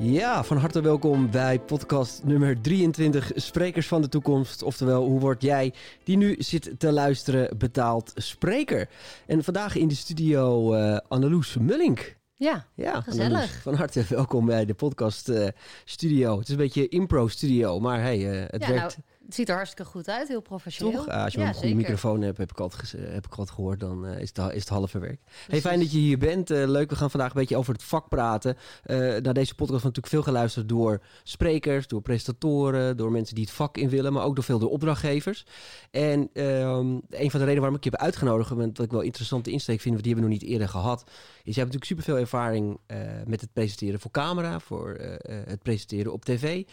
Ja, van harte welkom bij podcast nummer 23, Sprekers van de Toekomst. Oftewel, hoe word jij, die nu zit te luisteren, betaald spreker? En vandaag in de studio uh, Anneloes Mullink. Ja, ja gezellig. Anneloes, van harte welkom bij de podcast uh, studio. Het is een beetje impro studio, maar hey, uh, het werkt... Nou het ziet er hartstikke goed uit, heel professioneel. Toch? als je een goede microfoon hebt, heb ik altijd, heb ik altijd gehoord, dan uh, is, het, is het halve werk. Hey, fijn dat je hier bent. Uh, leuk, we gaan vandaag een beetje over het vak praten. Uh, naar deze podcast wordt natuurlijk veel geluisterd door sprekers, door presentatoren, door mensen die het vak in willen, maar ook door veel door opdrachtgevers. En um, een van de redenen waarom ik je heb uitgenodigd, wat ik wel interessante insteek vind, want die hebben we nog niet eerder gehad, is je hebt natuurlijk superveel ervaring met het presenteren voor camera, voor het presenteren op tv.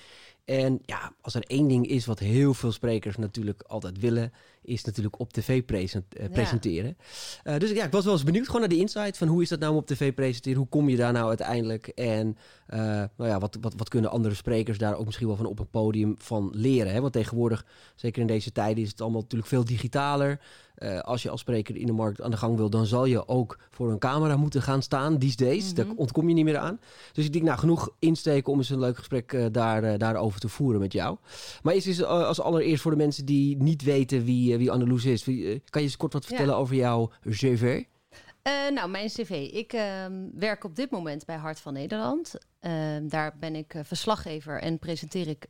En ja, als er één ding is wat heel veel sprekers natuurlijk altijd willen, is natuurlijk op tv eh, presenteren. Uh, dus ja, ik was wel eens benieuwd gewoon naar de insight van hoe is dat nou om op tv presenteren? Hoe kom je daar nou uiteindelijk? En uh, nou ja, wat, wat, wat kunnen andere sprekers daar ook misschien wel van op een podium van leren? Hè? Want tegenwoordig, zeker in deze tijden, is het allemaal natuurlijk veel digitaler. Uh, als je als spreker in de markt aan de gang wil, dan zal je ook voor een camera moeten gaan staan. These days, mm daar ontkom je niet meer aan. Dus ik denk, nou, genoeg insteken om eens een leuk gesprek uh, daar, daarover te voeren met jou. Maar is als allereerst voor de mensen die niet weten wie wie Anneloes is. Kan je eens kort wat vertellen over jouw cv? Nou, mijn cv. Ik uh, werk op dit moment bij Hart van Nederland. Uh, daar ben ik verslaggever en presenteer ik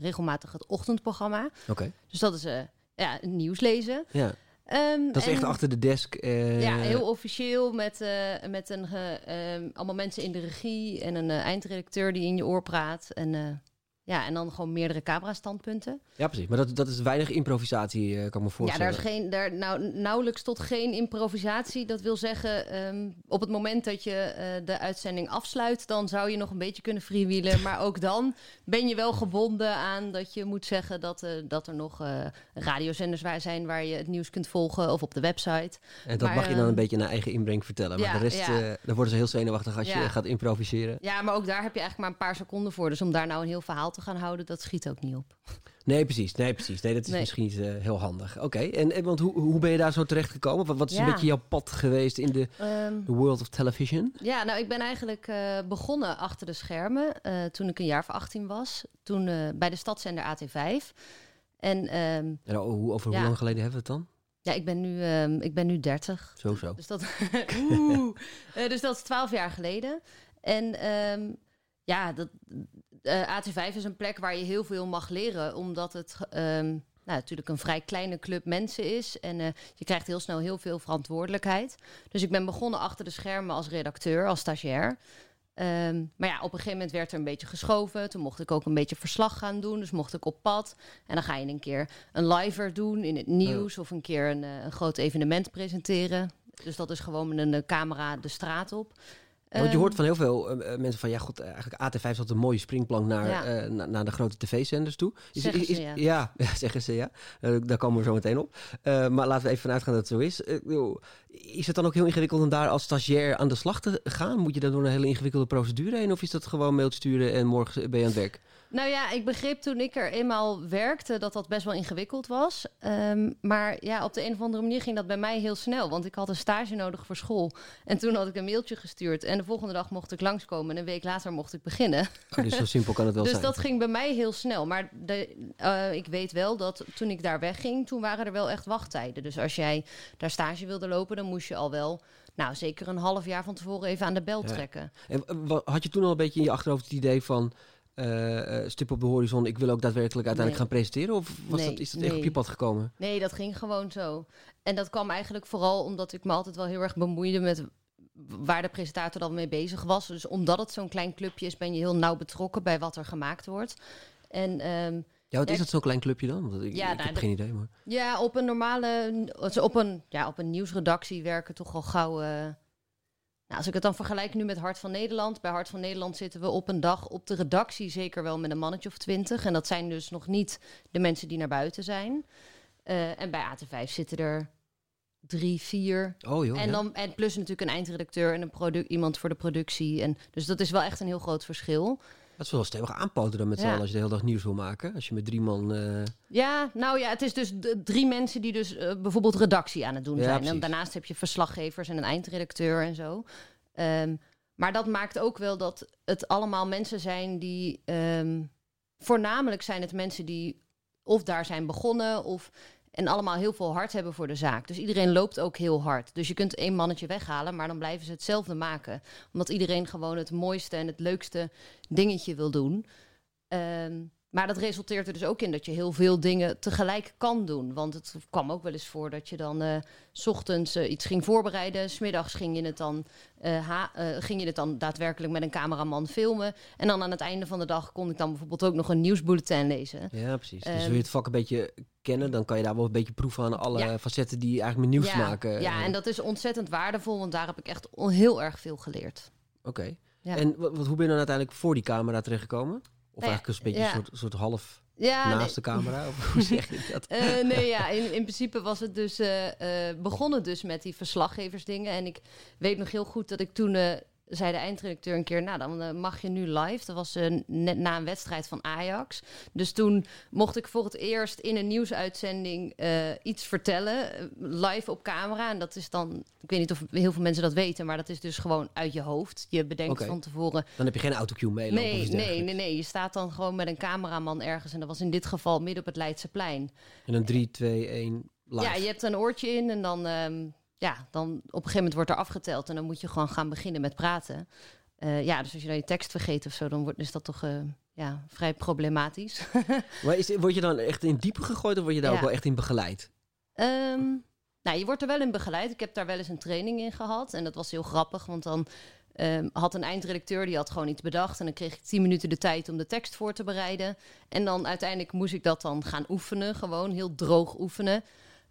regelmatig het ochtendprogramma. Oké. Dus dat is ja, nieuws lezen. Ja. Um, dat is echt achter de desk. Ja, heel officieel met, met een, ehm, allemaal mensen in de regie en een eindredacteur die in je oor praat. En ja, en dan gewoon meerdere camera-standpunten. Ja, precies. Maar dat, dat is weinig improvisatie, uh, kan me voorstellen. Ja, daar is geen, daar, nou, nauwelijks tot geen improvisatie. Dat wil zeggen, um, op het moment dat je uh, de uitzending afsluit... dan zou je nog een beetje kunnen freewheelen. maar ook dan ben je wel gebonden aan dat je moet zeggen... dat, uh, dat er nog radiozenders waar zijn waar je het nieuws kunt volgen... of op de website. En dat mag je dan een ehm, beetje naar eigen inbreng vertellen. Maar ja, de rest, ja. dan worden ze heel zenuwachtig als je gaat improviseren. Ja, maar ook daar heb je eigenlijk maar een paar seconden voor. Dus om daar nou een heel verhaal te gaan houden, dat schiet ook niet op. Nee, precies. Nee, precies. Nee, dat is misschien niet uh, heel handig. Oké, en, en want hoe, hoe ben je daar zo terecht gekomen? Wat, wat is een beetje jouw pad geweest in de um, world of television? Ja, nou, ik ben eigenlijk uh, begonnen achter de schermen uh, toen ik een jaar of 18 was. Toen bij de stadszender AT5. En, um, en hoe, over hoe lang geleden hebben we het dan? Ja, ik ben nu, um, ik ben nu 30. Zo, zo. Dus dat, dus dat is 12 jaar geleden. En ja, dat, uh, AT5 is een plek waar je heel veel mag leren, omdat het um, nou, natuurlijk een vrij kleine club mensen is. En uh, je krijgt heel snel heel veel verantwoordelijkheid. Dus ik ben begonnen achter de schermen als redacteur, als stagiair. Um, maar ja, op een gegeven moment werd er een beetje geschoven. Toen mocht ik ook een beetje verslag gaan doen. Dus mocht ik op pad. En dan ga je een keer een liver doen in het nieuws. Of een keer een, uh, een groot evenement presenteren. Dus dat is gewoon met een camera de straat op. Want je hoort van heel veel uh, mensen van ja, goed, eigenlijk AT5 is een mooie springplank naar, ja. uh, naar, naar de grote tv-zenders toe. Is, zeggen is, is, ze, ja. ja. zeggen ze ja. Uh, daar komen we zo meteen op. maar laten we even vanuit gaan dat het zo is. is het dan ook heel ingewikkeld om daar als stagiair aan de slag te gaan? Moet je dan door een hele ingewikkelde procedure heen? Of is dat gewoon mail sturen en morgen ben je aan het werk? Nou ja, ik begreep toen ik er eenmaal werkte dat dat best wel ingewikkeld was. Um, maar ja, op de een of andere manier ging dat bij mij heel snel. Want ik had een stage nodig voor school. En toen had ik een mailtje gestuurd. En de volgende dag mocht ik langskomen. En een week later mocht ik beginnen. Oh, dus zo simpel kan het wel dus zijn. Dus dat ging bij mij heel snel. Maar de, uh, ik weet wel dat toen ik daar wegging, toen waren er wel echt wachttijden. Dus als jij daar stage wilde lopen, dan moest je al wel nou, zeker een half jaar van tevoren even aan de bel trekken. En had je toen al een beetje in je achterhoofd het idee van stip op de horizon, ik wil ook daadwerkelijk uiteindelijk gaan presenteren? Of was dat, is dat echt op je pad gekomen? Nee, dat ging gewoon zo. En dat kwam eigenlijk vooral omdat ik me altijd wel heel erg bemoeide met waar de presentator dan mee bezig was. Dus omdat het zo'n klein clubje is, ben je heel nauw betrokken bij wat er gemaakt wordt. En... Um, ja, wat is het zo'n klein clubje dan? Want ik, ja, ik nou, heb geen idee. Maar... Ja, op een normale, op een, ja, op een nieuwsredactie werken toch al gauw uh, nou, als ik het dan vergelijk nu met Hart van Nederland. Bij Hart van Nederland zitten we op een dag op de redactie zeker wel met een mannetje of twintig. En dat zijn dus nog niet de mensen die naar buiten zijn. Uh, en bij AT5 zitten er drie, vier. Oh, joh, en, dan, en plus natuurlijk een eindredacteur en een product, iemand voor de productie. En, dus dat is wel echt een heel groot verschil. Dat is wel stevig aanpoten dan met z'n allen als je de hele dag nieuws wil maken. Als je met drie man... Uh... Ja, nou ja, het is dus drie mensen die dus uh, bijvoorbeeld redactie aan het doen ja, zijn. En daarnaast heb je verslaggevers en een eindredacteur en zo. Um, maar dat maakt ook wel dat het allemaal mensen zijn die. ehm, voornamelijk zijn het mensen die of daar zijn begonnen of. En allemaal heel veel hart hebben voor de zaak. Dus iedereen loopt ook heel hard. Dus je kunt één mannetje weghalen, maar dan blijven ze hetzelfde maken. Omdat iedereen gewoon het mooiste en het leukste dingetje wil doen. Ehm, maar dat resulteert er dus ook in dat je heel veel dingen tegelijk kan doen. Want het kwam ook wel eens voor dat je dan eh, s ochtends eh, iets ging voorbereiden. Smiddags ging je, het dan, eh, ging je het dan daadwerkelijk met een cameraman filmen. En dan aan het einde van de dag kon ik dan bijvoorbeeld ook nog een nieuwsbulletin lezen. Ja, precies. dus Ehm, wil je het vak een beetje kennen, dan kan je daar wel een beetje proeven aan alle Ja. facetten die eigenlijk met nieuws ja, maken. ja, en dat is ontzettend waardevol, want daar heb ik echt heel erg veel geleerd. Oké. Ja. En wat, wat- hoe ben je dan uiteindelijk voor die camera terechtgekomen? Of Nou eigenlijk een beetje ja. een soort, soort half Ja, naast nee. de camera? Of hoe zeg je dat? Eh, nee, ja, in, in principe was het dus eh, begonnen dus met die verslaggeversdingen. En ik weet nog heel goed dat ik toen zei de eindredacteur een keer, nou dan eh, mag je nu live. Dat was eh, net na een wedstrijd van Ajax. Dus toen mocht ik voor het eerst in een nieuwsuitzending eh, iets vertellen, live op camera. En dat is dan, ik weet niet of heel veel mensen dat weten, maar dat is dus gewoon uit je hoofd. Je bedenkt van tevoren, Dan heb je geen autocue of Nee, nee, nee, nee. Je staat dan gewoon met een cameraman ergens. En dat was in dit geval midden op het Leidseplein. En dan 3, 2, 1, live. Ja, je hebt een oortje in en dan, ehm, ja, dan op een gegeven moment wordt er afgeteld. En dan moet je gewoon gaan beginnen met praten. Eh, ja, dus als je dan je tekst vergeet of zo, dan wordt, is dat toch eh, ja, vrij problematisch. Maar is, word je dan echt in diepe gegooid of word je daar Ja. ook wel echt in begeleid? Ehm, nou, je wordt er wel in begeleid. Ik heb daar wel eens een training in gehad. En dat was heel grappig, want dan ehm, had een eindredacteur... die had gewoon iets bedacht. En dan kreeg ik tien minuten de tijd om de tekst voor te bereiden. En dan uiteindelijk moest ik dat dan gaan oefenen. Gewoon heel droog oefenen.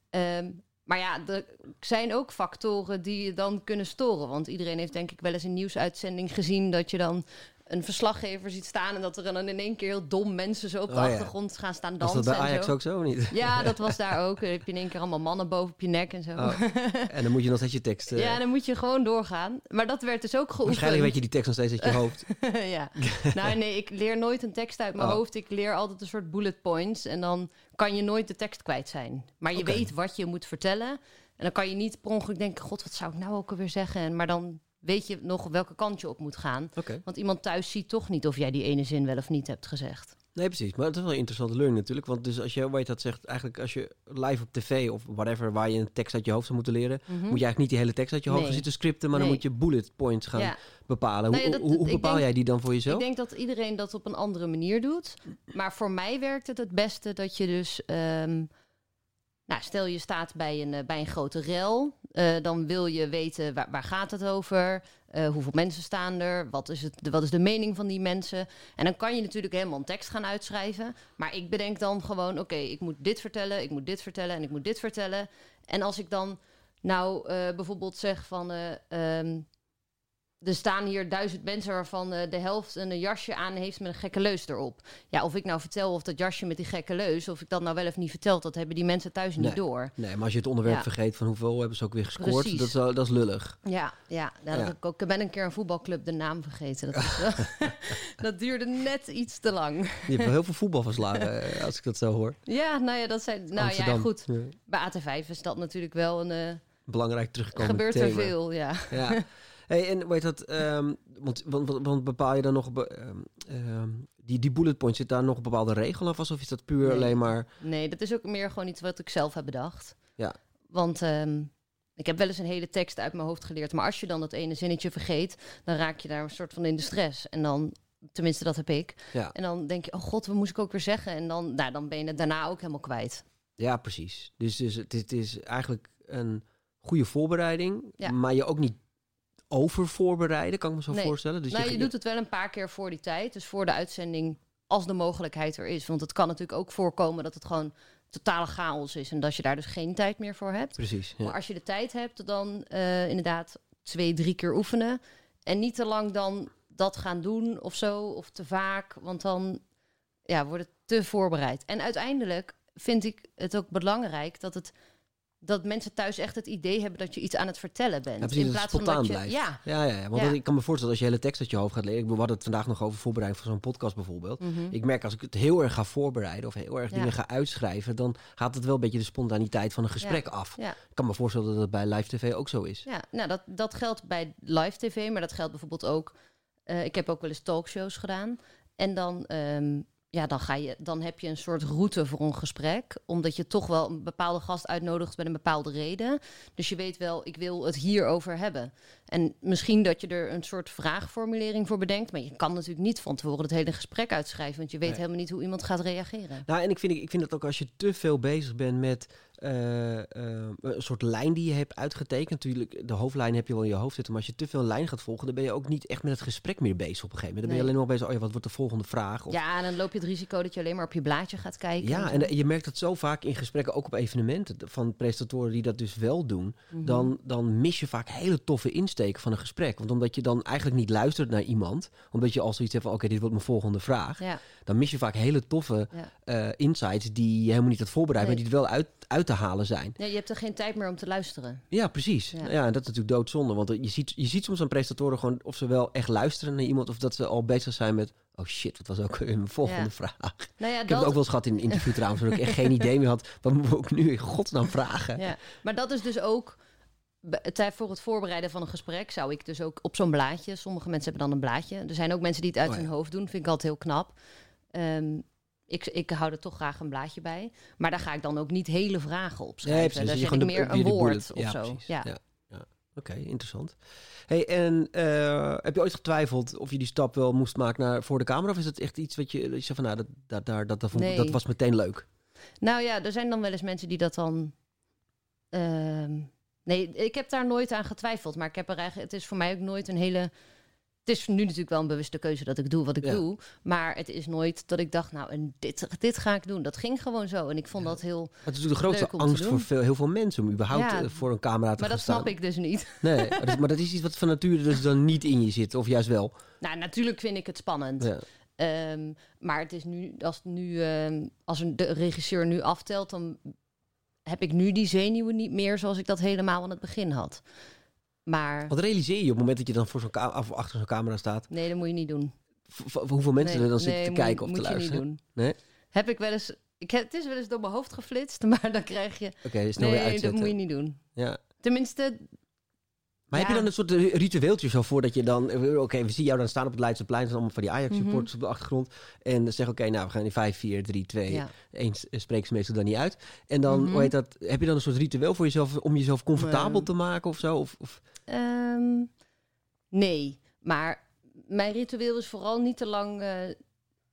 Ehm, maar ja, er zijn ook factoren die je dan kunnen storen. Want iedereen heeft denk ik wel eens een nieuwsuitzending gezien... dat je dan een verslaggever ziet staan... en dat er dan in één keer heel dom mensen zo op de Oh ja. achtergrond gaan staan Was dansen. dat bij en Ajax zo. ook zo niet? Ja, dat was daar ook. Dan heb je in één keer allemaal mannen boven op je nek en zo. Oh. En dan moet je nog steeds je tekst... eh, Ja, dan moet je gewoon doorgaan. Maar dat werd dus ook geoefend. waarschijnlijk weet je die tekst nog steeds uit je hoofd. ja. Nou nee, ik leer nooit een tekst uit mijn Oh. hoofd. Ik leer altijd een soort bullet points. En dan kan je nooit de tekst kwijt zijn. Maar je weet wat je moet vertellen. En dan kan je niet per ongeluk denken... God, wat zou ik nou ook alweer zeggen? En, maar dan weet je nog welke kant je op moet gaan. Want iemand thuis ziet toch niet of jij die ene zin wel of niet hebt gezegd. Nee, precies. Maar het is wel een interessante learning natuurlijk. Want dus als je, weet dat zegt, eigenlijk als je live op tv of whatever, waar je een tekst uit je hoofd zou moeten leren, Mhm. moet je eigenlijk niet die hele tekst uit je hoofd Nee. zitten scripten, maar dan moet je bullet points gaan Ja. bepalen. Nou ja, hoe dat- hoe, bepaal denk- jij die dan voor jezelf? Ik denk dat iedereen dat op een andere manier doet. Maar voor mij werkt het het beste dat je dus... ehm, nou, stel je staat bij een, eh, bij een grote rel. Eh, dan wil je weten waar, waar gaat het over? Eh, hoeveel mensen staan er? Wat is, het, wat is de mening van die mensen? En dan kan je natuurlijk helemaal een tekst gaan uitschrijven. Maar ik bedenk dan gewoon... oké, ik moet dit vertellen, ik moet dit vertellen en ik moet dit vertellen. En als ik dan nou eh, bijvoorbeeld zeg van... eh, ehm, er staan hier duizend mensen waarvan eh, de helft een jasje aan heeft met een gekke leus erop. Ja, of ik nou vertel of dat jasje met die gekke leus, of ik dat nou wel of niet vertel, dat hebben die mensen thuis Nee. niet door. Nee, maar als je het onderwerp Ja. vergeet van hoeveel hebben ze ook weer gescoord, dat is, dat is lullig. Ja, ja, nou, Ja. Dat ik, ook, ik ben een keer een voetbalclub de naam vergeten. Dat, is dat duurde net iets te lang. Je hebt wel heel veel voetbal verslagen, eh, als ik dat zo hoor. Ja, nou ja, dat zijn. Nou ja, goed. Ja. Bij AT5 is dat natuurlijk wel een. eh, Belangrijk teruggekomen gebeurt er veel, ja. Ja. Hey, en weet dat, ehm, want, want, want- bepaal je dan nog, be- ehm, ehm, die, die bullet points, zit daar nog een bepaalde regel vast? Of is dat puur Nee. alleen maar, Nee, dat is ook meer gewoon iets wat ik zelf heb bedacht. Ja. Want ik heb wel eens een hele tekst uit mijn hoofd geleerd. Maar als je dan dat ene zinnetje vergeet, dan raak je daar een soort van in de stress. En dan, tenminste dat heb ik. ja, En dan denk je, oh god, wat moest ik ook weer zeggen? En dan, nou, dan ben je het daarna ook helemaal kwijt. ja precies. Dus, dus het, is- het is eigenlijk een goede voorbereiding, Ja. maar je ook niet over voorbereiden, kan ik me zo Nee. voorstellen. Dus nou, je, doet het wel een paar keer voor die tijd. Dus voor de uitzending, als de mogelijkheid er is. Want het kan natuurlijk ook voorkomen dat het gewoon totale chaos is. En dat je daar dus geen tijd meer voor hebt. Precies, ja. Maar als je de tijd hebt, dan eh, inderdaad twee, drie keer oefenen. En niet te lang dan dat gaan doen of zo, of te vaak. Want dan ja, wordt het te voorbereid. En uiteindelijk vind ik het ook belangrijk dat het dat mensen thuis echt het idee hebben dat je iets aan het vertellen bent. Ja, precies, in plaats van spontaan dat je. blijft. Ja. Ja, ja, ja. want Ja. ik kan me voorstellen als je hele tekst uit je hoofd gaat leren. Ik bedoel, We hadden het vandaag nog over voorbereiding van zo'n podcast bijvoorbeeld. Mhm. Ik merk als ik het heel erg ga voorbereiden of heel erg dingen ga uitschrijven, dan gaat het wel een beetje de spontaniteit van een gesprek af. Ja. Ik kan me voorstellen dat dat bij live tv ook zo is. Ja, nou dat, dat geldt bij live tv, maar dat geldt bijvoorbeeld ook. eh, ik heb ook wel eens talkshows gedaan. En dan, ehm, ja, dan, ga je, dan heb je een soort route voor een gesprek. Omdat je toch wel een bepaalde gast uitnodigt met een bepaalde reden. Dus je weet wel, ik wil het hierover hebben. En misschien dat je er een soort vraagformulering voor bedenkt. Maar je kan natuurlijk niet van tevoren het hele gesprek uitschrijven. Want je weet Nee. helemaal niet hoe iemand gaat reageren. Nou, en ik vind, ik vind dat ook als je te veel bezig bent met eh, eh, een soort lijn die je hebt uitgetekend. Natuurlijk, de hoofdlijn heb je wel in je hoofd zitten. Maar als je te veel een lijn gaat volgen, dan ben je ook niet echt met het gesprek meer bezig op een gegeven moment. Dan ben je alleen maar bezig, oh ja, wat wordt de volgende vraag? Of, Ja, en dan loop je het risico dat je alleen maar op je blaadje gaat kijken. Ja, en eh, je merkt dat zo vaak in gesprekken, ook op evenementen, van presentatoren die dat dus wel doen. Mhm. Dan, dan mis je vaak hele toffe insteken van een gesprek. Want omdat je dan eigenlijk niet luistert naar iemand, omdat je al zoiets hebt van, oké, dit wordt mijn volgende vraag. Ja, Dan mis je vaak hele toffe ja. insights die je helemaal niet had voorbereid, Nee. maar die er wel uit, uit te halen zijn. Ja, je hebt er geen tijd meer om te luisteren. Ja, precies. Ja. Ja. en dat is natuurlijk doodzonde. Want je ziet, je ziet soms aan presentatoren gewoon of ze wel echt luisteren naar iemand, of dat ze al bezig zijn met, oh shit, wat was ook weer mijn volgende Ja. vraag. Nou ja, Ik heb dat, het ook wel eens gehad in een interview trouwens, waar ik echt geen idee meer had. Wat we ook nu in godsnaam vragen? ja. Maar dat is dus ook... tijd Voor het voorbereiden van een gesprek zou ik dus ook op zo'n blaadje... Sommige mensen hebben dan een blaadje. Er zijn ook mensen die het uit Oh ja. hun hoofd doen. Vind ik altijd heel knap. Ehm, ik, ik hou er toch graag een blaadje bij. Maar daar ga ik dan ook niet hele vragen op schrijven. precies. Daar zet ik de- meer een woord of ja, zo. Precies. Ja. Ja. ja. Oké, interessant. Hey, en eh, heb je ooit getwijfeld of je die stap wel moest maken naar voor de camera? Of is het echt iets wat je, dat je zegt van, nou, dat, dat, dat, dat, dat, vond- Nee. dat was meteen leuk? Nou ja, er zijn dan wel eens mensen die dat dan... ehm, nee, ik heb daar nooit aan getwijfeld. Maar ik heb er eigenlijk, het is voor mij ook nooit een hele... Het is nu natuurlijk wel een bewuste keuze dat ik doe wat ik Ja. doe. Maar het is nooit dat ik dacht, nou, en dit, dit ga ik doen. Dat ging gewoon zo. En ik vond Ja. dat heel... Het is natuurlijk de grootste angst voor veel, heel veel mensen om überhaupt Ja. eh, voor een camera te Maar gaan dat snap staan. ik dus niet. Nee, maar dat, maar dat is iets wat van nature dus dan niet in je zit, of juist wel. Nou, natuurlijk vind ik het spannend. Ehm, maar het is nu, als, nu, ehm, als een, de regisseur nu aftelt, dan heb ik nu die zenuwen niet meer zoals ik dat helemaal aan het begin had. Maar Wat realiseer je op het moment dat je dan voor zo'n achter zo'n camera staat? nee, dat moet je niet doen. V- hoeveel mensen nee, er dan zitten nee, te kijken of moet te je luisteren? niet doen. Nee? Heb ik wel eens. Ik heb, het is wel eens door mijn hoofd geflitst, maar dan krijg je. Oké, snel weer Nee, dat moet je niet doen. Ja. Tenminste, Maar heb je dan een soort ri- ritueeltje zo voor dat je dan... eh, Oké, we zien jou dan staan op het Leidseplein. Zijn allemaal van die Ajax-supporters Mhm. op de achtergrond. En dan zeg oké, nou, we gaan in 5, 4, 3, 2... ja. Eén spreekt ze meestal dan niet uit. En dan, Mhm. hoe heet dat? Heb je dan een soort ritueel voor jezelf... om jezelf comfortabel te maken of zo? Of, of... Ehm, nee, maar mijn ritueel is vooral niet te lang. eh,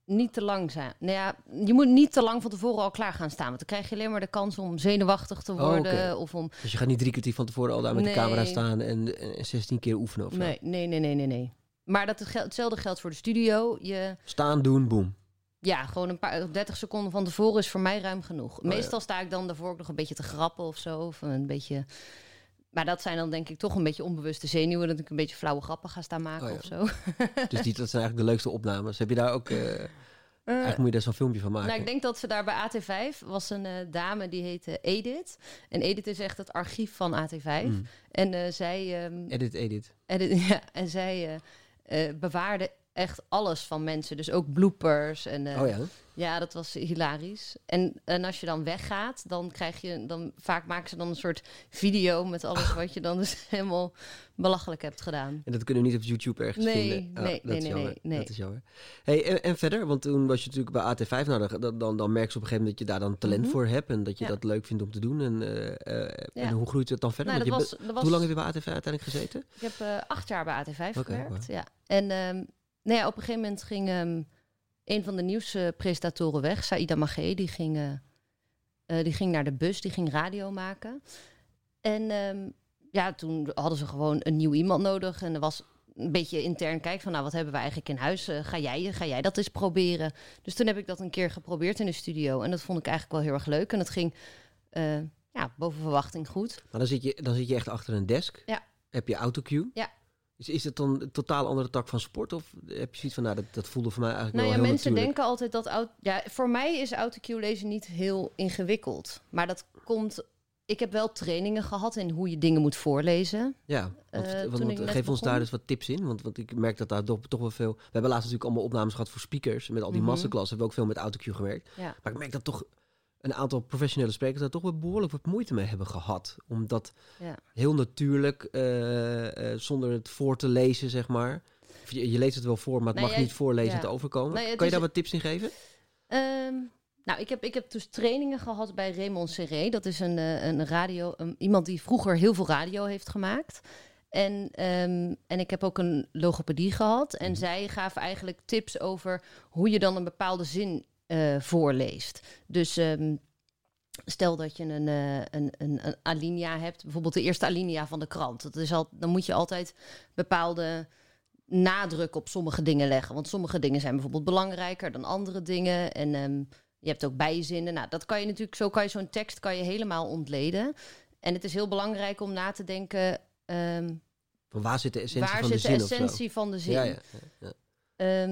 niet te lang zijn. Nou ja, je moet niet te lang van tevoren al klaar gaan staan. Want dan krijg je alleen maar de kans om zenuwachtig te Oh, worden. Of om. Dus je gaat niet drie kwartier van tevoren al daar met Nee. de camera staan... en, en 16 keer oefenen of zo? Nee, nee, nee, nee, nee, nee. Maar dat het gel- hetzelfde geldt voor de studio. Je, Staan, doen, boem. ja, gewoon een paar 30 seconden van tevoren is voor mij ruim genoeg. Oh, ja. Meestal sta ik dan daarvoor ook nog een beetje te grappen of zo. Of een beetje. Maar dat zijn dan denk ik toch een beetje onbewuste zenuwen. Dat ik een beetje flauwe grappen ga staan maken Oh, ja. of zo. Dus die, dat zijn eigenlijk de leukste opnames. Heb je daar ook... eh, eigenlijk moet je daar zo'n filmpje van maken. Nou, ik denk dat ze daar bij AT5 was een eh, dame die heette Edith. En Edith is echt het archief van AT5. Mm. En zij, ehm, Edit, edit. edit- ja, en zij bewaarde echt alles van mensen. Dus ook bloopers. En, eh, oh ja? ja, dat was hilarisch. En, en als je dan weggaat, dan krijg je dan vaak maken ze dan een soort video met alles wat je dan dus helemaal belachelijk hebt gedaan. En dat kunnen we niet op YouTube ergens Nee, vinden. nee, dat nee, is nee, jammer. nee, nee. Dat is jammer. Hey, en, en verder, want toen was je natuurlijk bij AT5. Nou, dan- dan, merk je op een gegeven moment dat je daar dan talent Mhm. voor hebt. En dat je Ja. dat leuk vindt om te doen. En, Ja. en hoe groeit het dan verder? Nou, dat was, was, Hoe lang heb je bij AT5 uiteindelijk gezeten? Ik heb acht jaar bij AT5 Oké, gewerkt. Ja. En ehm, nou ja, op een gegeven moment ging ehm, een van de nieuwspresentatoren weg, Saïda Magé. Die ging, eh, eh, die ging naar de bus, die ging radio maken. En ehm, ja, toen hadden ze gewoon een nieuw iemand nodig. En er was een beetje intern kijken van, nou, wat hebben we eigenlijk in huis? Eh, ga, jij, ga jij dat eens proberen? Dus toen heb ik dat een keer geprobeerd in de studio. En dat vond ik eigenlijk wel heel erg leuk. En het ging ja, boven verwachting goed. Maar dan zit, je, dan zit je echt achter een desk. Ja. Heb je autocue. Ja. Is, is het dan een totaal andere tak van sport? Of heb je zoiets van, nou, dat, dat voelde voor mij eigenlijk Nou ja, wel heel mensen natuurlijk. denken altijd dat... Ja, voor mij is autocue lezen niet heel ingewikkeld. Maar dat komt... ik heb wel trainingen gehad in hoe je dingen moet voorlezen. Ja, want, Eh, want- geef ons daar dus wat tips in. Want, want ik merk dat daar toch, toch wel veel... We hebben laatst natuurlijk allemaal opnames gehad voor speakers. Met al die Mhm. masterclass hebben we ook veel met autocue gewerkt. Ja. Maar ik merk dat toch een aantal professionele sprekers daar toch wel behoorlijk wat moeite mee hebben gehad. Omdat Ja. heel natuurlijk, eh, eh, zonder het voor te lezen, zeg maar. Je, je leest het wel voor, maar het Nee, mag jij- niet voorlezen ja. te overkomen. Nee, kan je daar wat tips in geven? Ehm, nou, ik heb, ik heb dus trainingen gehad bij Raymond Serré. Dat is een, eh, een radio, een- iemand die vroeger heel veel radio heeft gemaakt. En, ehm, en ik heb ook een logopedie gehad. En Mhm. zij gaven eigenlijk tips over hoe je dan een bepaalde zin eh, voorleest. Dus ehm, stel dat je een, eh, een, een, een alinea hebt, bijvoorbeeld de eerste alinea van de krant. Dat is al, dan moet je altijd bepaalde nadruk op sommige dingen leggen. Want sommige dingen zijn bijvoorbeeld belangrijker dan andere dingen. En ehm, je hebt ook bijzinnen. Nou, dat kan je natuurlijk, zo kan je zo'n tekst kan je helemaal ontleden. En het is heel belangrijk om na te denken. ehm, waar zit de essentie waar van de zit de zin essentie van de zin? Ja, ja, ja, ja.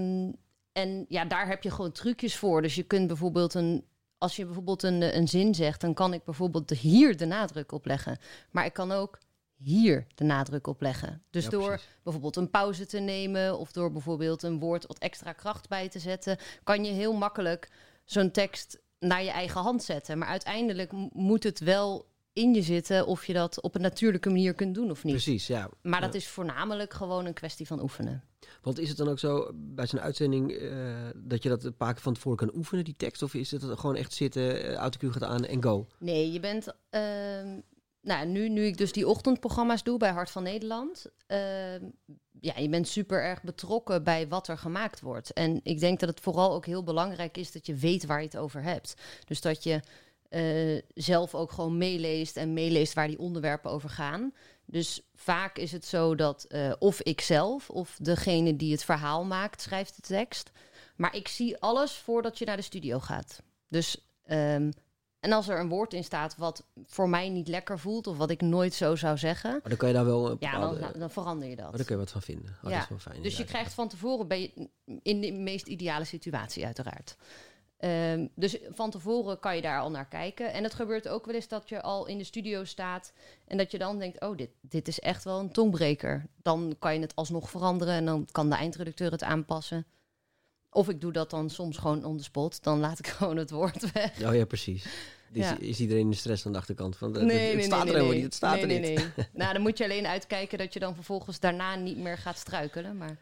En ja, daar heb je gewoon trucjes voor. Dus je kunt bijvoorbeeld een. Als je bijvoorbeeld een, een zin zegt, dan kan ik bijvoorbeeld de hier de nadruk op leggen. Maar ik kan ook hier de nadruk op leggen. Dus Ja, door precies. bijvoorbeeld een pauze te nemen of door bijvoorbeeld een woord wat extra kracht bij te zetten, kan je heel makkelijk zo'n tekst naar je eigen hand zetten. Maar uiteindelijk moet het wel in je zitten of je dat op een natuurlijke manier kunt doen of niet. Precies, ja. Maar dat Ja. is voornamelijk gewoon een kwestie van oefenen. Want is het dan ook zo bij zo'n uitzending eh, dat je dat een paar keer van tevoren kan oefenen, die tekst? Of is het gewoon echt zitten, autocue gaat aan en go? Nee, je bent. ehm, nou, nu, nu ik dus die ochtendprogramma's doe bij Hart van Nederland. ehm, ja, je bent super erg betrokken bij wat er gemaakt wordt. En ik denk dat het vooral ook heel belangrijk is dat je weet waar je het over hebt. Dus dat je eh, zelf ook gewoon meeleest en meeleest waar die onderwerpen over gaan. Dus vaak is het zo dat eh, of ik zelf of degene die het verhaal maakt, schrijft de tekst. Maar ik zie alles voordat je naar de studio gaat. Dus ehm, en als er een woord in staat wat voor mij niet lekker voelt of wat ik nooit zo zou zeggen, Maar dan kan je daar wel een ja, bepaalde... dan, nou, dan verander je dat. Oh, daar kun je wat van vinden. Oh, Ja, Dat is wel fijn. Dus je krijgt van tevoren ben je in de meest ideale situatie uiteraard. Ehm, dus van tevoren kan je daar al naar kijken. En het gebeurt ook wel eens dat je al in de studio staat en dat je dan denkt, oh, dit, dit is echt wel een tongbreker. Dan kan je het alsnog veranderen en dan kan de eindredacteur het aanpassen. Of ik doe dat dan soms gewoon on the spot. Dan laat ik gewoon het woord weg. Oh ja, precies. Ja. is iedereen in de stress aan de achterkant van... het- het staat er helemaal niet, het staat nee, er nee, niet. nee. nou, dan moet je alleen uitkijken dat je dan vervolgens daarna niet meer gaat struikelen. Maar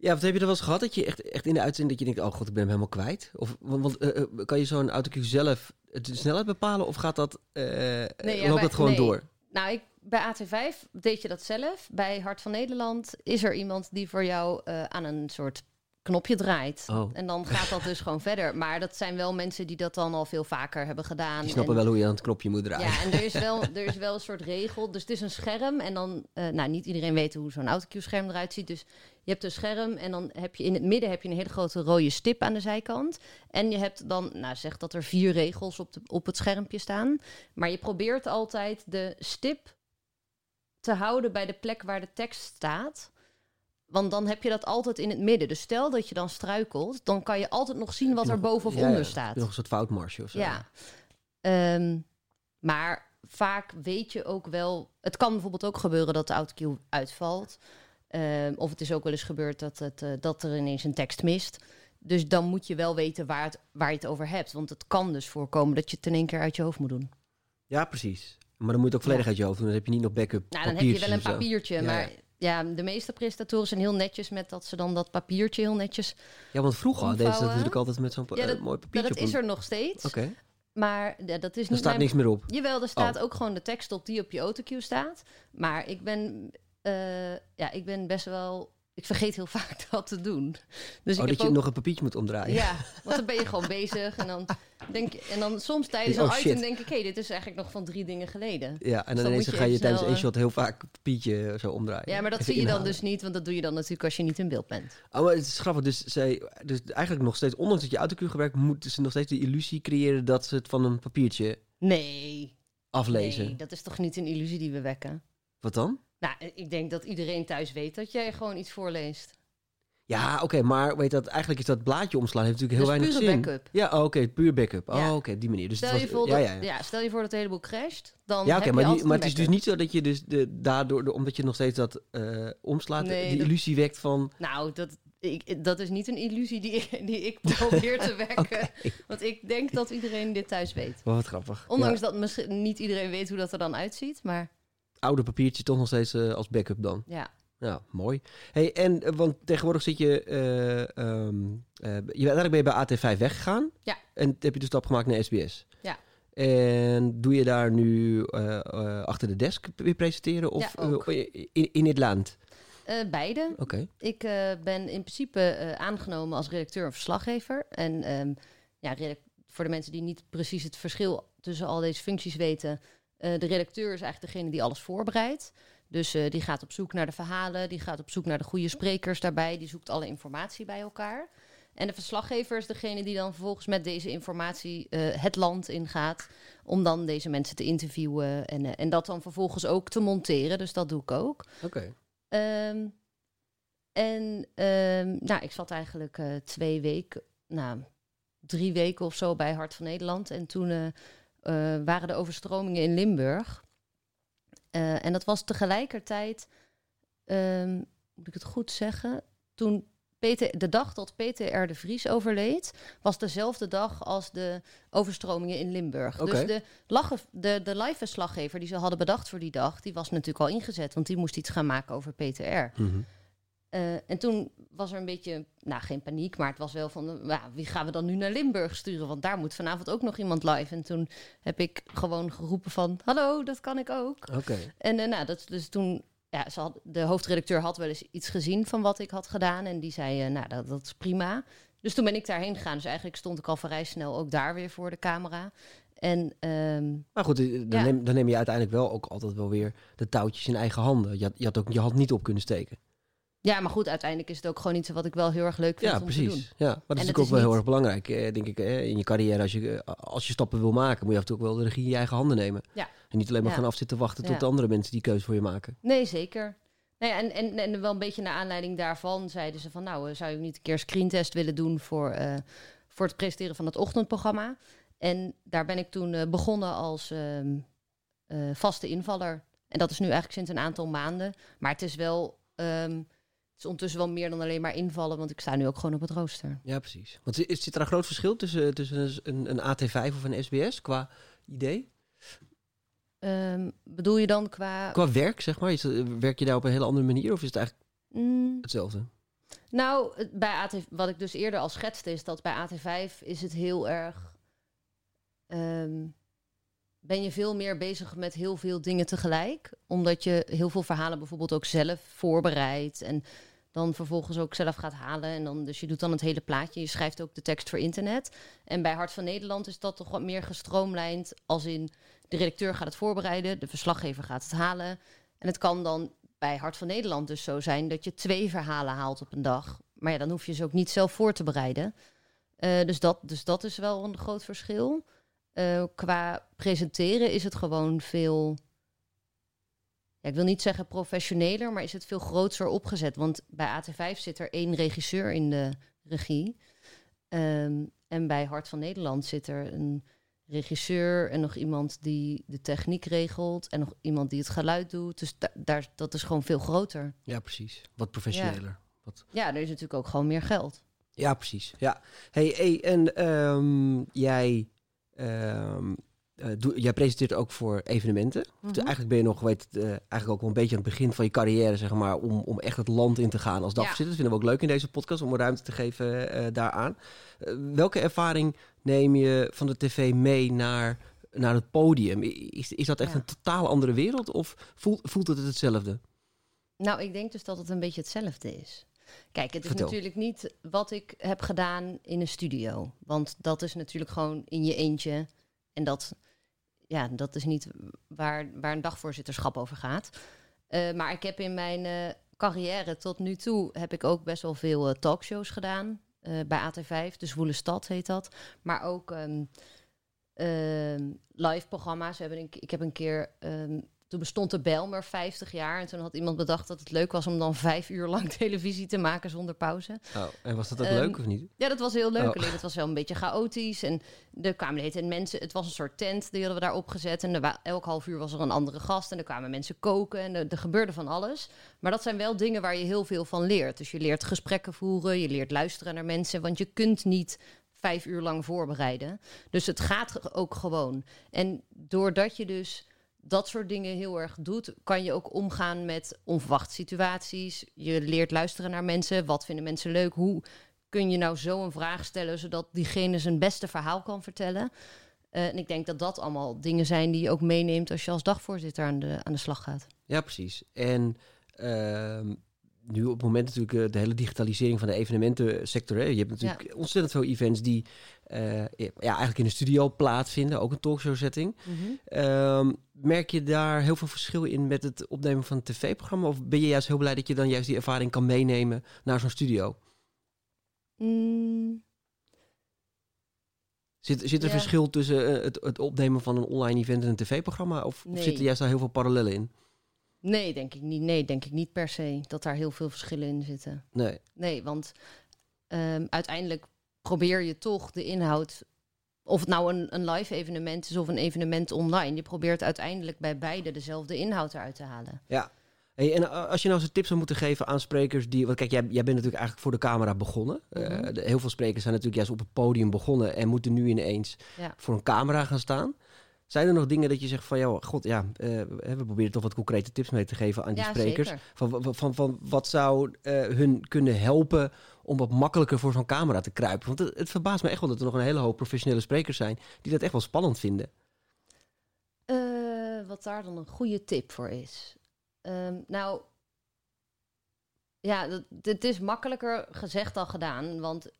Ja, wat heb je er wel eens gehad dat je echt, echt in de uitzending dat je denkt, oh god, ik ben hem helemaal kwijt? Of want, want, eh, eh, kan je zo'n autocue zelf de snelheid bepalen of gaat dat, ja, loopt bij- dat gewoon nee. door? Nou, ik, bij AT5 deed je dat zelf. Bij Hart van Nederland is er iemand die voor jou aan een soort knopje draait. Oh. En dan gaat dat dus gewoon verder. Maar dat zijn wel mensen die dat dan al veel vaker hebben gedaan. Die snappen En- wel hoe je aan het knopje moet draaien. Ja, en er is, wel, er is wel een soort regel. Dus het is een scherm. En dan, eh, nou, niet iedereen weet hoe zo'n autocue-scherm eruit ziet. Dus je hebt een scherm en dan heb je in het midden heb je een hele grote rode stip aan de zijkant. En je hebt dan, nou, zeg dat er vier regels op, de, op het schermpje staan. Maar je probeert altijd de stip te houden bij de plek waar de tekst staat. Want dan heb je dat altijd in het midden. Dus stel dat je dan struikelt, dan kan je altijd nog zien wat er boven of ja, onder staat. Nog een soort foutmarsje of zo. Ja. Ehm, maar vaak weet je ook wel... Het kan bijvoorbeeld ook gebeuren dat de autocue uitvalt. Ehm, of het is ook wel eens gebeurd dat, het, eh, dat er ineens een tekst mist. Dus dan moet je wel weten waar, het, waar je het over hebt. Want het kan dus voorkomen dat je het in één keer uit je hoofd moet doen. Ja, precies. Maar dan moet je het ook volledig Ja. uit je hoofd doen. Dan heb je niet nog backup Nou, dan heb je wel een papiertje. Ja, maar ja, de meeste presentatoren zijn heel netjes met dat ze dan dat papiertje heel netjes... Ja, want vroeger deden ze dat omvouwen. natuurlijk altijd met zo'n pa- Ja, eh, mooi Ja, papiertje. dat op is er nog steeds. Oké, Maar ja, dat is er niet staat mijn niks meer op. Jawel, er staat Oh. ook gewoon de tekst op die op je autocue staat. Maar ik ben, eh, ja, ik ben best wel... Ik vergeet heel vaak dat te doen. Dus oh, ik dat heb je ook, nog een papiertje moet omdraaien. Ja, want dan ben je gewoon bezig. En dan, denk, je- en dan soms tijdens Oh, een item denk ik... hé, dit is eigenlijk nog van drie dingen geleden. Ja, en dan dan moet ineens ga je tijdens één shot heel vaak een papiertje zo omdraaien. Ja, maar dat zie je dan dus niet. Want dat doe je dan natuurlijk als je niet in beeld bent. Oh, maar het is grappig. Dus, zij, dus eigenlijk nog steeds, ondanks dat je autocue gebruikt, moeten ze nog steeds de illusie creëren dat ze het van een papiertje Nee, aflezen. nee, dat is toch niet een illusie die we wekken? Wat dan? Nou, ik denk dat iedereen thuis weet dat jij gewoon iets voorleest. Ja, oké, maar weet dat, eigenlijk is dat blaadje omslaan heeft natuurlijk heel Dus weinig pure zin. backup. Ja, oh, oké, puur backup. Ja. Oh, oké, op die manier. Dus het Stel, was- je voor ja, dat, ja, ja. stel je voor dat de heleboel crasht, dan Ja, oké, maar, die- maar het is dus niet zo dat je dus de, daardoor, de- omdat je nog steeds dat eh, omslaat, Nee, die dat- illusie wekt van... Nou, dat, ik, dat is niet een illusie die, ik- die ik probeer te wekken. Want ik denk dat iedereen dit thuis weet. Oh, wat grappig. Ondanks dat misschien niet iedereen weet hoe dat er dan uitziet. Maar Oude papiertje toch nog steeds eh, als backup dan. ja, Ja, mooi. Hey, en, eh, want tegenwoordig zit je... eh, je uiteindelijk ben je bij AT5 weggegaan. Ja. En heb je de stap gemaakt naar SBS. Ja. En doe je daar nu achter de desk weer presenteren? Of Ja, in, in het land? Beide. Oké. Ik ben in principe aangenomen als redacteur en verslaggever. En ehm, ja, voor de mensen die niet precies het verschil tussen al deze functies weten, de redacteur is eigenlijk degene die alles voorbereidt. Dus eh, die gaat op zoek naar de verhalen, die gaat op zoek naar de goede sprekers daarbij, die zoekt alle informatie bij elkaar. En de verslaggever is degene die dan vervolgens met deze informatie eh, het land ingaat. Om dan deze mensen te interviewen en, eh, en dat dan vervolgens ook te monteren. Dus dat doe ik ook. Oké. Ehm, en ehm, nou, ik zat eigenlijk eh, twee weken, nou, drie weken of zo bij Hart van Nederland. En toen eh, eh, waren de overstromingen in Limburg. Eh, en dat was tegelijkertijd, ehm, moet ik het goed zeggen, toen PT, de dag dat PTR de Vries overleed, was dezelfde dag als de overstromingen in Limburg. Dus de, lage, de, de live verslaggever die ze hadden bedacht voor die dag, die was natuurlijk al ingezet, want die moest iets gaan maken over PTR. Mhm. Eh, en toen was er een beetje, nou geen paniek, maar het was wel van, eh, wie gaan we dan nu naar Limburg sturen? Want daar moet vanavond ook nog iemand live. En toen heb ik gewoon geroepen van, hallo, dat kan ik ook. Oké. En eh, nou, dat, dus toen, ja, ze had, de hoofdredacteur had wel eens iets gezien van wat ik had gedaan. En die zei, nou, dat, dat is prima. Dus toen ben ik daarheen gegaan. Dus eigenlijk stond ik al vrij snel ook daar weer voor de camera. En ehm, Maar goed, dan, Ja. neem, dan neem je uiteindelijk wel ook altijd wel weer de touwtjes in eigen handen. Je had, je had ook je hand niet op kunnen steken. Ja, maar goed, uiteindelijk is het ook gewoon iets wat ik wel heel erg leuk vind Ja, om te doen. precies. Ja, maar dat is het natuurlijk ook is wel heel erg belangrijk, eh, denk ik, in je carrière. Als je, eh, als je stappen wil maken, moet je af en toe ook wel de regie in je eigen handen nemen. Ja. En niet alleen maar Ja. gaan afzitten wachten tot Ja. andere mensen die keuze voor je maken. Nee, zeker. Nou ja, en, en, en wel een beetje naar aanleiding daarvan zeiden ze van... nou, eh, zou je niet een keer screentest willen doen voor, voor het presenteren van het ochtendprogramma? En daar ben ik toen begonnen als ehm, eh, vaste invaller. En dat is nu eigenlijk sinds een aantal maanden. Maar het is wel... ehm, is ondertussen wel meer dan alleen maar invallen, want ik sta nu ook gewoon op het rooster. Ja, precies. Want zit zit er een groot verschil tussen, tussen een, een AT5 of een SBS qua idee? Ehm, bedoel je dan qua... Qua werk, zeg maar? Is werk je daar op een hele andere manier of is het eigenlijk Mm, hetzelfde? Nou, bij AT, wat ik dus eerder al schetste, is dat bij AT5 is het heel erg. ehm, ben je veel meer bezig met heel veel dingen tegelijk. Omdat je heel veel verhalen bijvoorbeeld ook zelf voorbereidt. En dan vervolgens ook zelf gaat halen. En dan, dus je doet dan het hele plaatje. Je schrijft ook de tekst voor internet. En bij Hart van Nederland is dat toch wat meer gestroomlijnd. Als in de redacteur gaat het voorbereiden, de verslaggever gaat het halen. En het kan dan bij Hart van Nederland dus zo zijn dat je twee verhalen haalt op een dag. Maar ja, dan hoef je ze ook niet zelf voor te bereiden. Eh, dus, dat, dus dat is wel een groot verschil. Eh, qua presenteren is het gewoon veel. Ja, ik wil niet zeggen professioneler, maar is het veel groter opgezet. Want bij AT5 zit er één regisseur in de regie. Ehm, en bij Hart van Nederland zit er een regisseur en nog iemand die de techniek regelt en nog iemand die het geluid doet. Dus da- daar, dat is gewoon veel groter. Ja, precies. Wat professioneler. Wat... Ja, er is natuurlijk ook gewoon meer geld. Ja, precies. Ja. Hey, hey, en ehm, jij, ehm, eh, doe, jij presenteert ook voor evenementen. Mhm. Eigenlijk ben je nog, weet, eh, eigenlijk ook wel een beetje aan het begin van je carrière, zeg maar, om, om echt het land in te gaan als dagvoorzitter. Dat vinden we ook leuk in deze podcast, om ruimte te geven eh, daaraan. Welke ervaring neem je van de tv mee naar, naar het podium? Is, is dat echt Ja. een totaal andere wereld of voelt, voelt het hetzelfde? Nou, ik denk dus dat het een beetje hetzelfde is. Kijk, het is Vertel. natuurlijk niet wat ik heb gedaan in een studio. Want dat is natuurlijk gewoon in je eentje. En dat, ja, dat is niet waar, waar een dagvoorzitterschap over gaat. Eh, maar ik heb in mijn eh, carrière tot nu toe... heb ik ook best wel veel eh, talkshows gedaan. bij AT5, de Zwoele Stad heet dat. Maar ook ehm, ehm, live programma's. Ik heb een keer ehm, toen bestond de Belmer 50 jaar. En toen had iemand bedacht dat het leuk was om dan vijf uur lang televisie te maken zonder pauze. Oh, en was dat ook Ehm, leuk of niet? Ja, dat was heel leuk. Oh. Het was wel een beetje chaotisch. En er kwamen hele tijd mensen. Het was een soort tent, die hadden we daar opgezet. En er elk half uur was er een andere gast. En er kwamen mensen koken. En er, er gebeurde van alles. Maar dat zijn wel dingen waar je heel veel van leert. Dus je leert gesprekken voeren. Je leert luisteren naar mensen. Want je kunt niet vijf uur lang voorbereiden. Dus het gaat ook gewoon. En doordat je dus dat soort dingen heel erg doet, kan je ook omgaan met onverwachte situaties. Je leert luisteren naar mensen. Wat vinden mensen leuk? Hoe kun je nou zo een vraag stellen zodat diegene zijn beste verhaal kan vertellen? Eh, en ik denk dat dat allemaal dingen zijn die je ook meeneemt als je als dagvoorzitter aan de, aan de slag gaat. Ja, precies. En ehm, nu op het moment natuurlijk eh, de hele digitalisering van de evenementensector. Hè. Je hebt natuurlijk ontzettend veel events die eh, ja, eigenlijk in de studio plaatsvinden. Ook een talkshow setting. Ehm, merk je daar heel veel verschil in met het opnemen van een tv-programma? Of ben je juist heel blij dat je dan juist die ervaring kan meenemen naar zo'n studio? Mm, Zit, zit er Ja. verschil tussen eh, het, het opnemen van een online event en een tv-programma? Of, of Nee. zitten juist daar heel veel parallellen in? Nee, denk ik niet. Nee, denk ik niet per se dat daar heel veel verschillen in zitten. Nee. Nee, want ehm, uiteindelijk probeer je toch de inhoud. Of het nou een, een live evenement is of een evenement online. Je probeert uiteindelijk bij beide dezelfde inhoud eruit te halen. Ja. Hey, en eh, als je nou eens een tips zou moeten geven aan sprekers die... Want kijk, jij, jij bent natuurlijk eigenlijk voor de camera begonnen. Eh, Mhm. de- heel veel sprekers zijn natuurlijk juist op het podium begonnen... en moeten nu ineens Ja. voor een camera gaan staan. Zijn er nog dingen dat je zegt van... joh, god, ja, eh, we proberen toch wat concrete tips mee te geven aan die Ja, sprekers. Van, van, van, van wat zou eh, hun kunnen helpen om wat makkelijker voor zo'n camera te kruipen? Want het, het verbaast me echt wel dat er nog een hele hoop professionele sprekers zijn... die dat echt wel spannend vinden. Eh, wat daar dan een goede tip voor is. Ehm, nou, ja, het is makkelijker gezegd dan gedaan. Want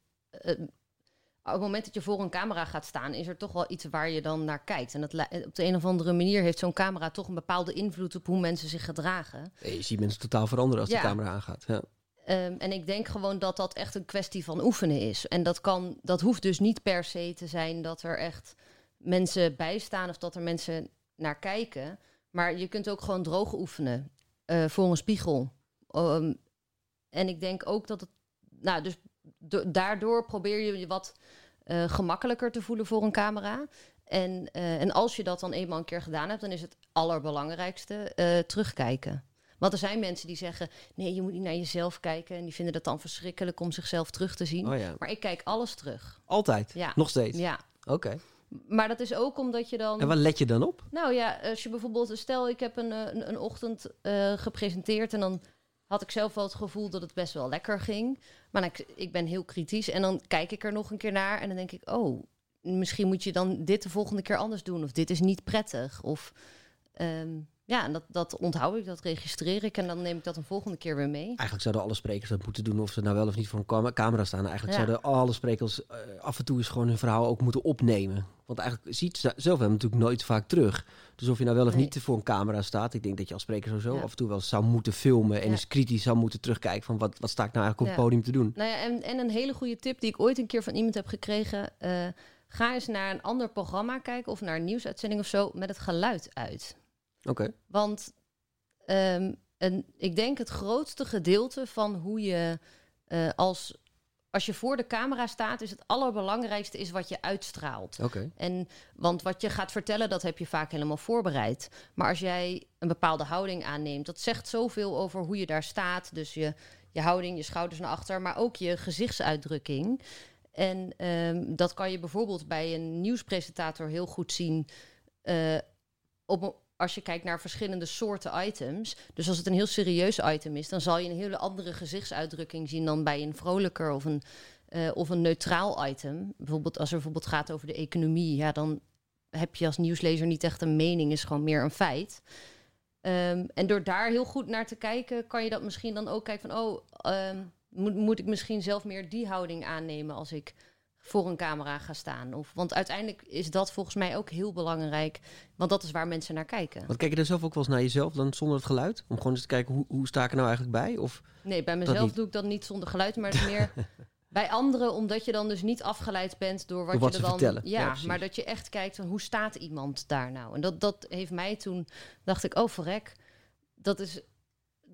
op het moment dat je voor een camera gaat staan, is er toch wel iets waar je dan naar kijkt. En dat, op de een of andere manier heeft zo'n camera toch een bepaalde invloed op hoe mensen zich gedragen. Je ziet mensen totaal veranderen als Ja. de camera aangaat. Ja. Ehm, en ik denk gewoon dat dat echt een kwestie van oefenen is. En dat, kan, dat hoeft dus niet per se te zijn dat er echt mensen bij staan of dat er mensen naar kijken. Maar je kunt ook gewoon droog oefenen eh, voor een spiegel. Ehm, en ik denk ook dat het. Nou, dus daardoor probeer je je wat eh, gemakkelijker te voelen voor een camera. En, eh, en als je dat dan eenmaal een keer gedaan hebt, dan is het allerbelangrijkste eh, terugkijken. Want er zijn mensen die zeggen: nee, je moet niet naar jezelf kijken. En die vinden het dan verschrikkelijk om zichzelf terug te zien. Oh ja. Maar ik kijk alles terug. Altijd? Ja. Nog steeds? Ja. Oké. Maar dat is ook omdat je dan. En waar let je dan op? Nou ja, als je bijvoorbeeld, stel ik heb een, een, een ochtend gepresenteerd en dan had ik zelf wel het gevoel dat het best wel lekker ging. Maar ik, ik ben heel kritisch en dan kijk ik er nog een keer naar en dan denk ik, oh, misschien moet je dan dit de volgende keer anders doen of dit is niet prettig. Of ehm, ja, en dat, dat onthoud ik, dat registreer ik en dan neem ik dat een volgende keer weer mee. Eigenlijk zouden alle sprekers dat moeten doen of ze nou wel of niet voor een cam- camera staan. Eigenlijk Ja. zouden alle sprekers eh, af en toe eens gewoon hun verhaal ook moeten opnemen. Want eigenlijk ziet ze zelf hem natuurlijk nooit vaak terug. Dus of je nou wel of Nee. niet voor een camera staat. Ik denk dat je als spreker sowieso Ja. af en toe wel zou moeten filmen. En Ja. eens kritisch zou moeten terugkijken van wat, wat sta ik nou eigenlijk op het podium te doen. Nou ja, en, en een hele goede tip die ik ooit een keer van iemand heb gekregen. eh, ga eens naar een ander programma kijken of naar een nieuwsuitzending of zo met het geluid uit. Oké. Want een, ik denk het grootste gedeelte van hoe je eh, als, als je voor de camera staat, is het allerbelangrijkste is wat je uitstraalt. Oké. En, want wat je gaat vertellen, dat heb je vaak helemaal voorbereid. Maar als jij een bepaalde houding aanneemt, dat zegt zoveel over hoe je daar staat. Dus je, je houding, je schouders naar achter, maar ook je gezichtsuitdrukking. En ehm, dat kan je bijvoorbeeld bij een nieuwspresentator heel goed zien. eh, op, als je kijkt naar verschillende soorten items. Dus als het een heel serieus item is, dan zal je een hele andere gezichtsuitdrukking zien dan bij een vrolijker of een, eh, of een neutraal item. Bijvoorbeeld als er bijvoorbeeld gaat over de economie, ja, dan heb je als nieuwslezer niet echt een mening, is gewoon meer een feit. Ehm, en door daar heel goed naar te kijken, kan je dat misschien dan ook kijken van, oh, ehm, moet, moet ik misschien zelf meer die houding aannemen als ik voor een camera ga staan? Of, want uiteindelijk is dat volgens mij ook heel belangrijk, want dat is waar mensen naar kijken. Want kijk je er zelf ook wel eens naar jezelf dan zonder het geluid? Om gewoon eens te kijken hoe, hoe sta ik er nou eigenlijk bij? Of Nee, bij mezelf doe ik dat niet zonder geluid, maar het meer bij anderen, omdat je dan dus niet afgeleid bent door wat, Door wat je er dan. vertellen. Ja, maar dat je echt kijkt van hoe staat iemand daar nou? En dat, dat heeft mij toen, dacht ik, oh verrek, dat is.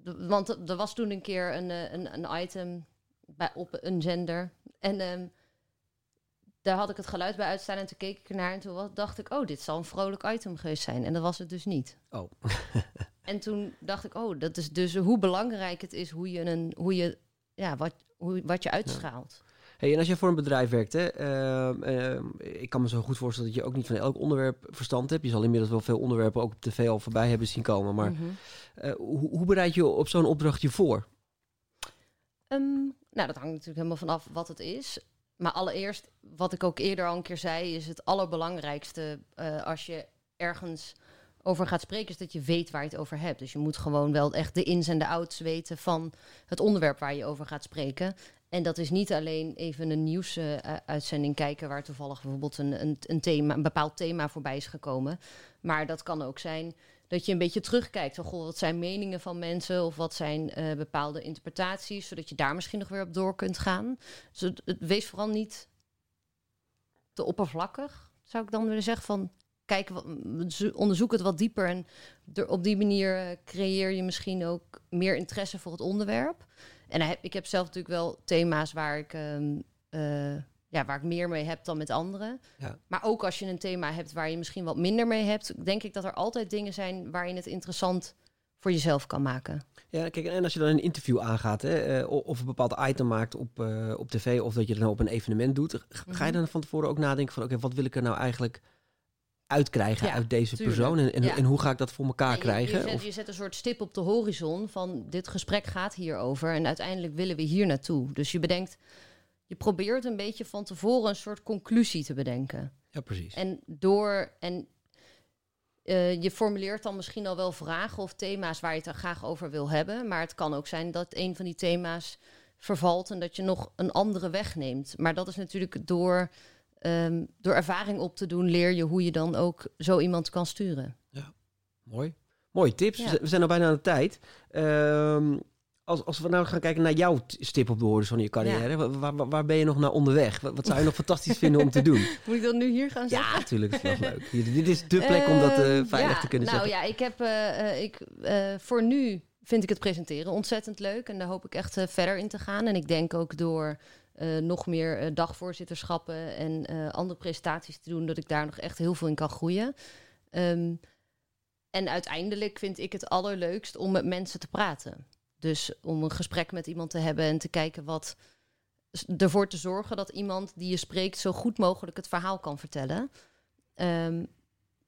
Want er was toen een keer een, eh, een, een item bij, op een zender. En ehm, daar had ik het geluid bij uitstaan en toen keek ik ernaar en toen dacht ik, oh, dit zal een vrolijk item geweest zijn. En dat was het dus niet. Oh. En toen dacht ik, oh, dat is dus hoe belangrijk het is hoe je een, hoe je, ja, wat, hoe, wat je uitstraalt. Hey, en als je voor een bedrijf werkt, hè, ehm, ehm, ik kan me zo goed voorstellen dat je ook niet van elk onderwerp verstand hebt. Je zal inmiddels wel veel onderwerpen ook op tv al voorbij hebben zien komen. Maar Mhm. eh, hoe, hoe bereid je op zo'n opdracht je voor? Ehm, nou, dat hangt natuurlijk helemaal vanaf wat het is. Maar allereerst, wat ik ook eerder al een keer zei, is het allerbelangrijkste eh, als je ergens over gaat spreken, is dat je weet waar je het over hebt. Dus je moet gewoon wel echt de ins en de outs weten van het onderwerp waar je over gaat spreken. En dat is niet alleen even een nieuwsuitzending kijken waar toevallig bijvoorbeeld een, een, een, thema, een bepaald thema voorbij is gekomen. Maar dat kan ook zijn dat je een beetje terugkijkt. Van, goh, wat zijn meningen van mensen of wat zijn eh, bepaalde interpretaties, zodat je daar misschien nog weer op door kunt gaan. Dus het, wees vooral niet te oppervlakkig, zou ik dan willen zeggen. Van, kijk, onderzoek het wat dieper en op die manier eh, creëer je misschien ook meer interesse voor het onderwerp. En ik heb zelf natuurlijk wel thema's waar ik, ehm, eh, ja, waar ik meer mee heb dan met anderen. Ja. Maar ook als je een thema hebt waar je misschien wat minder mee hebt, denk ik dat er altijd dingen zijn waar je het interessant voor jezelf kan maken. Ja, kijk, en als je dan een interview aangaat, hè, eh, of een bepaald item maakt op, eh, op tv, of dat je dan op een evenement doet, ga je Mhm. dan van tevoren ook nadenken van, oké, wat wil ik er nou eigenlijk uitkrijgen Ja, uit deze tuurlijk. persoon? En, en, Ja. en hoe ga ik dat voor elkaar Ja, je- krijgen? Je, zet, Of- je zet een soort stip op de horizon van dit gesprek gaat hierover en uiteindelijk willen we hier naartoe. Dus je bedenkt, je probeert een beetje van tevoren een soort conclusie te bedenken. ja, precies. En door en eh, je formuleert dan misschien al wel vragen of thema's waar je het er graag over wil hebben, maar het kan ook zijn dat een van die thema's vervalt en dat je nog een andere weg neemt. Maar dat is natuurlijk door, ehm, door ervaring op te doen, leer je hoe je dan ook zo iemand kan sturen. Mooi. Mooie tips. Ja. We zijn- We zijn al bijna aan de tijd. Ehm, als, als we nou gaan kijken naar jouw stip op de horizon in je carrière, wa- waar, waar, waar ben je nog naar onderweg? Wat, zou je nog fantastisch vinden om te doen? Moet ik dat nu hier gaan zeggen? Ja, natuurlijk. Is wel leuk. Dit is de plek om dat eh, Ehm, veilig ja, te kunnen nou zeggen. ja, ik heb eh, eh, ik, voor nu vind ik het presenteren ontzettend leuk. En daar hoop ik echt verder in te gaan. En ik denk ook door nog meer dagvoorzitterschappen en andere presentaties te doen, dat ik daar nog echt heel veel in kan groeien. Ehm, en uiteindelijk vind ik het allerleukst om met mensen te praten. Dus om een gesprek met iemand te hebben en te kijken wat. ervoor te zorgen dat iemand die je spreekt zo goed mogelijk het verhaal kan vertellen. Ehm,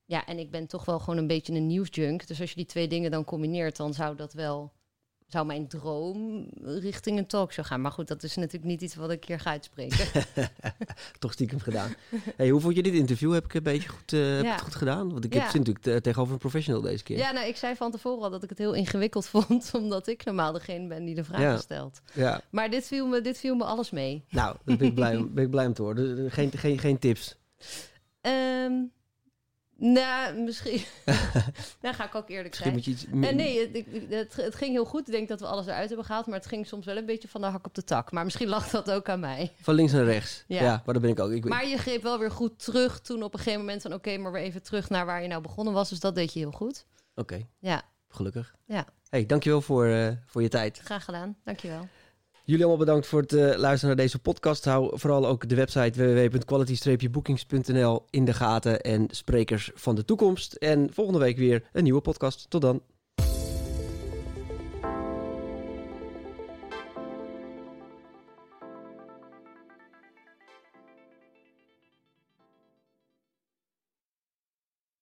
ja, en ik ben toch wel gewoon een beetje een nieuwsjunk. Dus als je die twee dingen dan combineert, dan zou dat wel. Zou mijn droom richting een talkshow gaan. Maar goed, dat is natuurlijk niet iets wat ik hier ga uitspreken. Toch stiekem gedaan. Hey, hoe vond je dit interview? Heb ik een beetje goed, eh, Ja. het goed gedaan? Want ik Ja. heb zit natuurlijk te- tegenover een professional deze keer. ja, nou, ik zei van tevoren al dat ik het heel ingewikkeld vond. Omdat ik normaal degene ben die de vragen Ja. stelt. Ja. Maar dit viel, me, dit viel me alles mee. Nou, daar ben ik blij, ben ik blij om te horen. Dus, eh, Geen, geen, geen tips. Ehm nou, misschien. Dan ga ik ook eerlijk Misschien zijn. moet je iets... Nee, het, ging heel goed. Ik denk dat we alles eruit hebben gehaald. Maar het ging soms wel een beetje van de hak op de tak. Maar misschien lag dat ook aan mij. Van links naar rechts. Ja, Ja. maar dat ben ik ook. Ik, Maar je greep wel weer goed terug toen op een gegeven moment van... oké, maar weer even terug naar waar je nou begonnen was. Dus dat deed je heel goed. Oké, Ja, gelukkig. Ja. Hey, dankjewel voor, eh, voor je tijd. graag gedaan. Dankjewel. Jullie allemaal bedankt voor het eh, luisteren naar deze podcast. Hou vooral ook de website www.quality-bookings.nl in de gaten en sprekers van de toekomst. En volgende week weer een nieuwe podcast. Tot dan.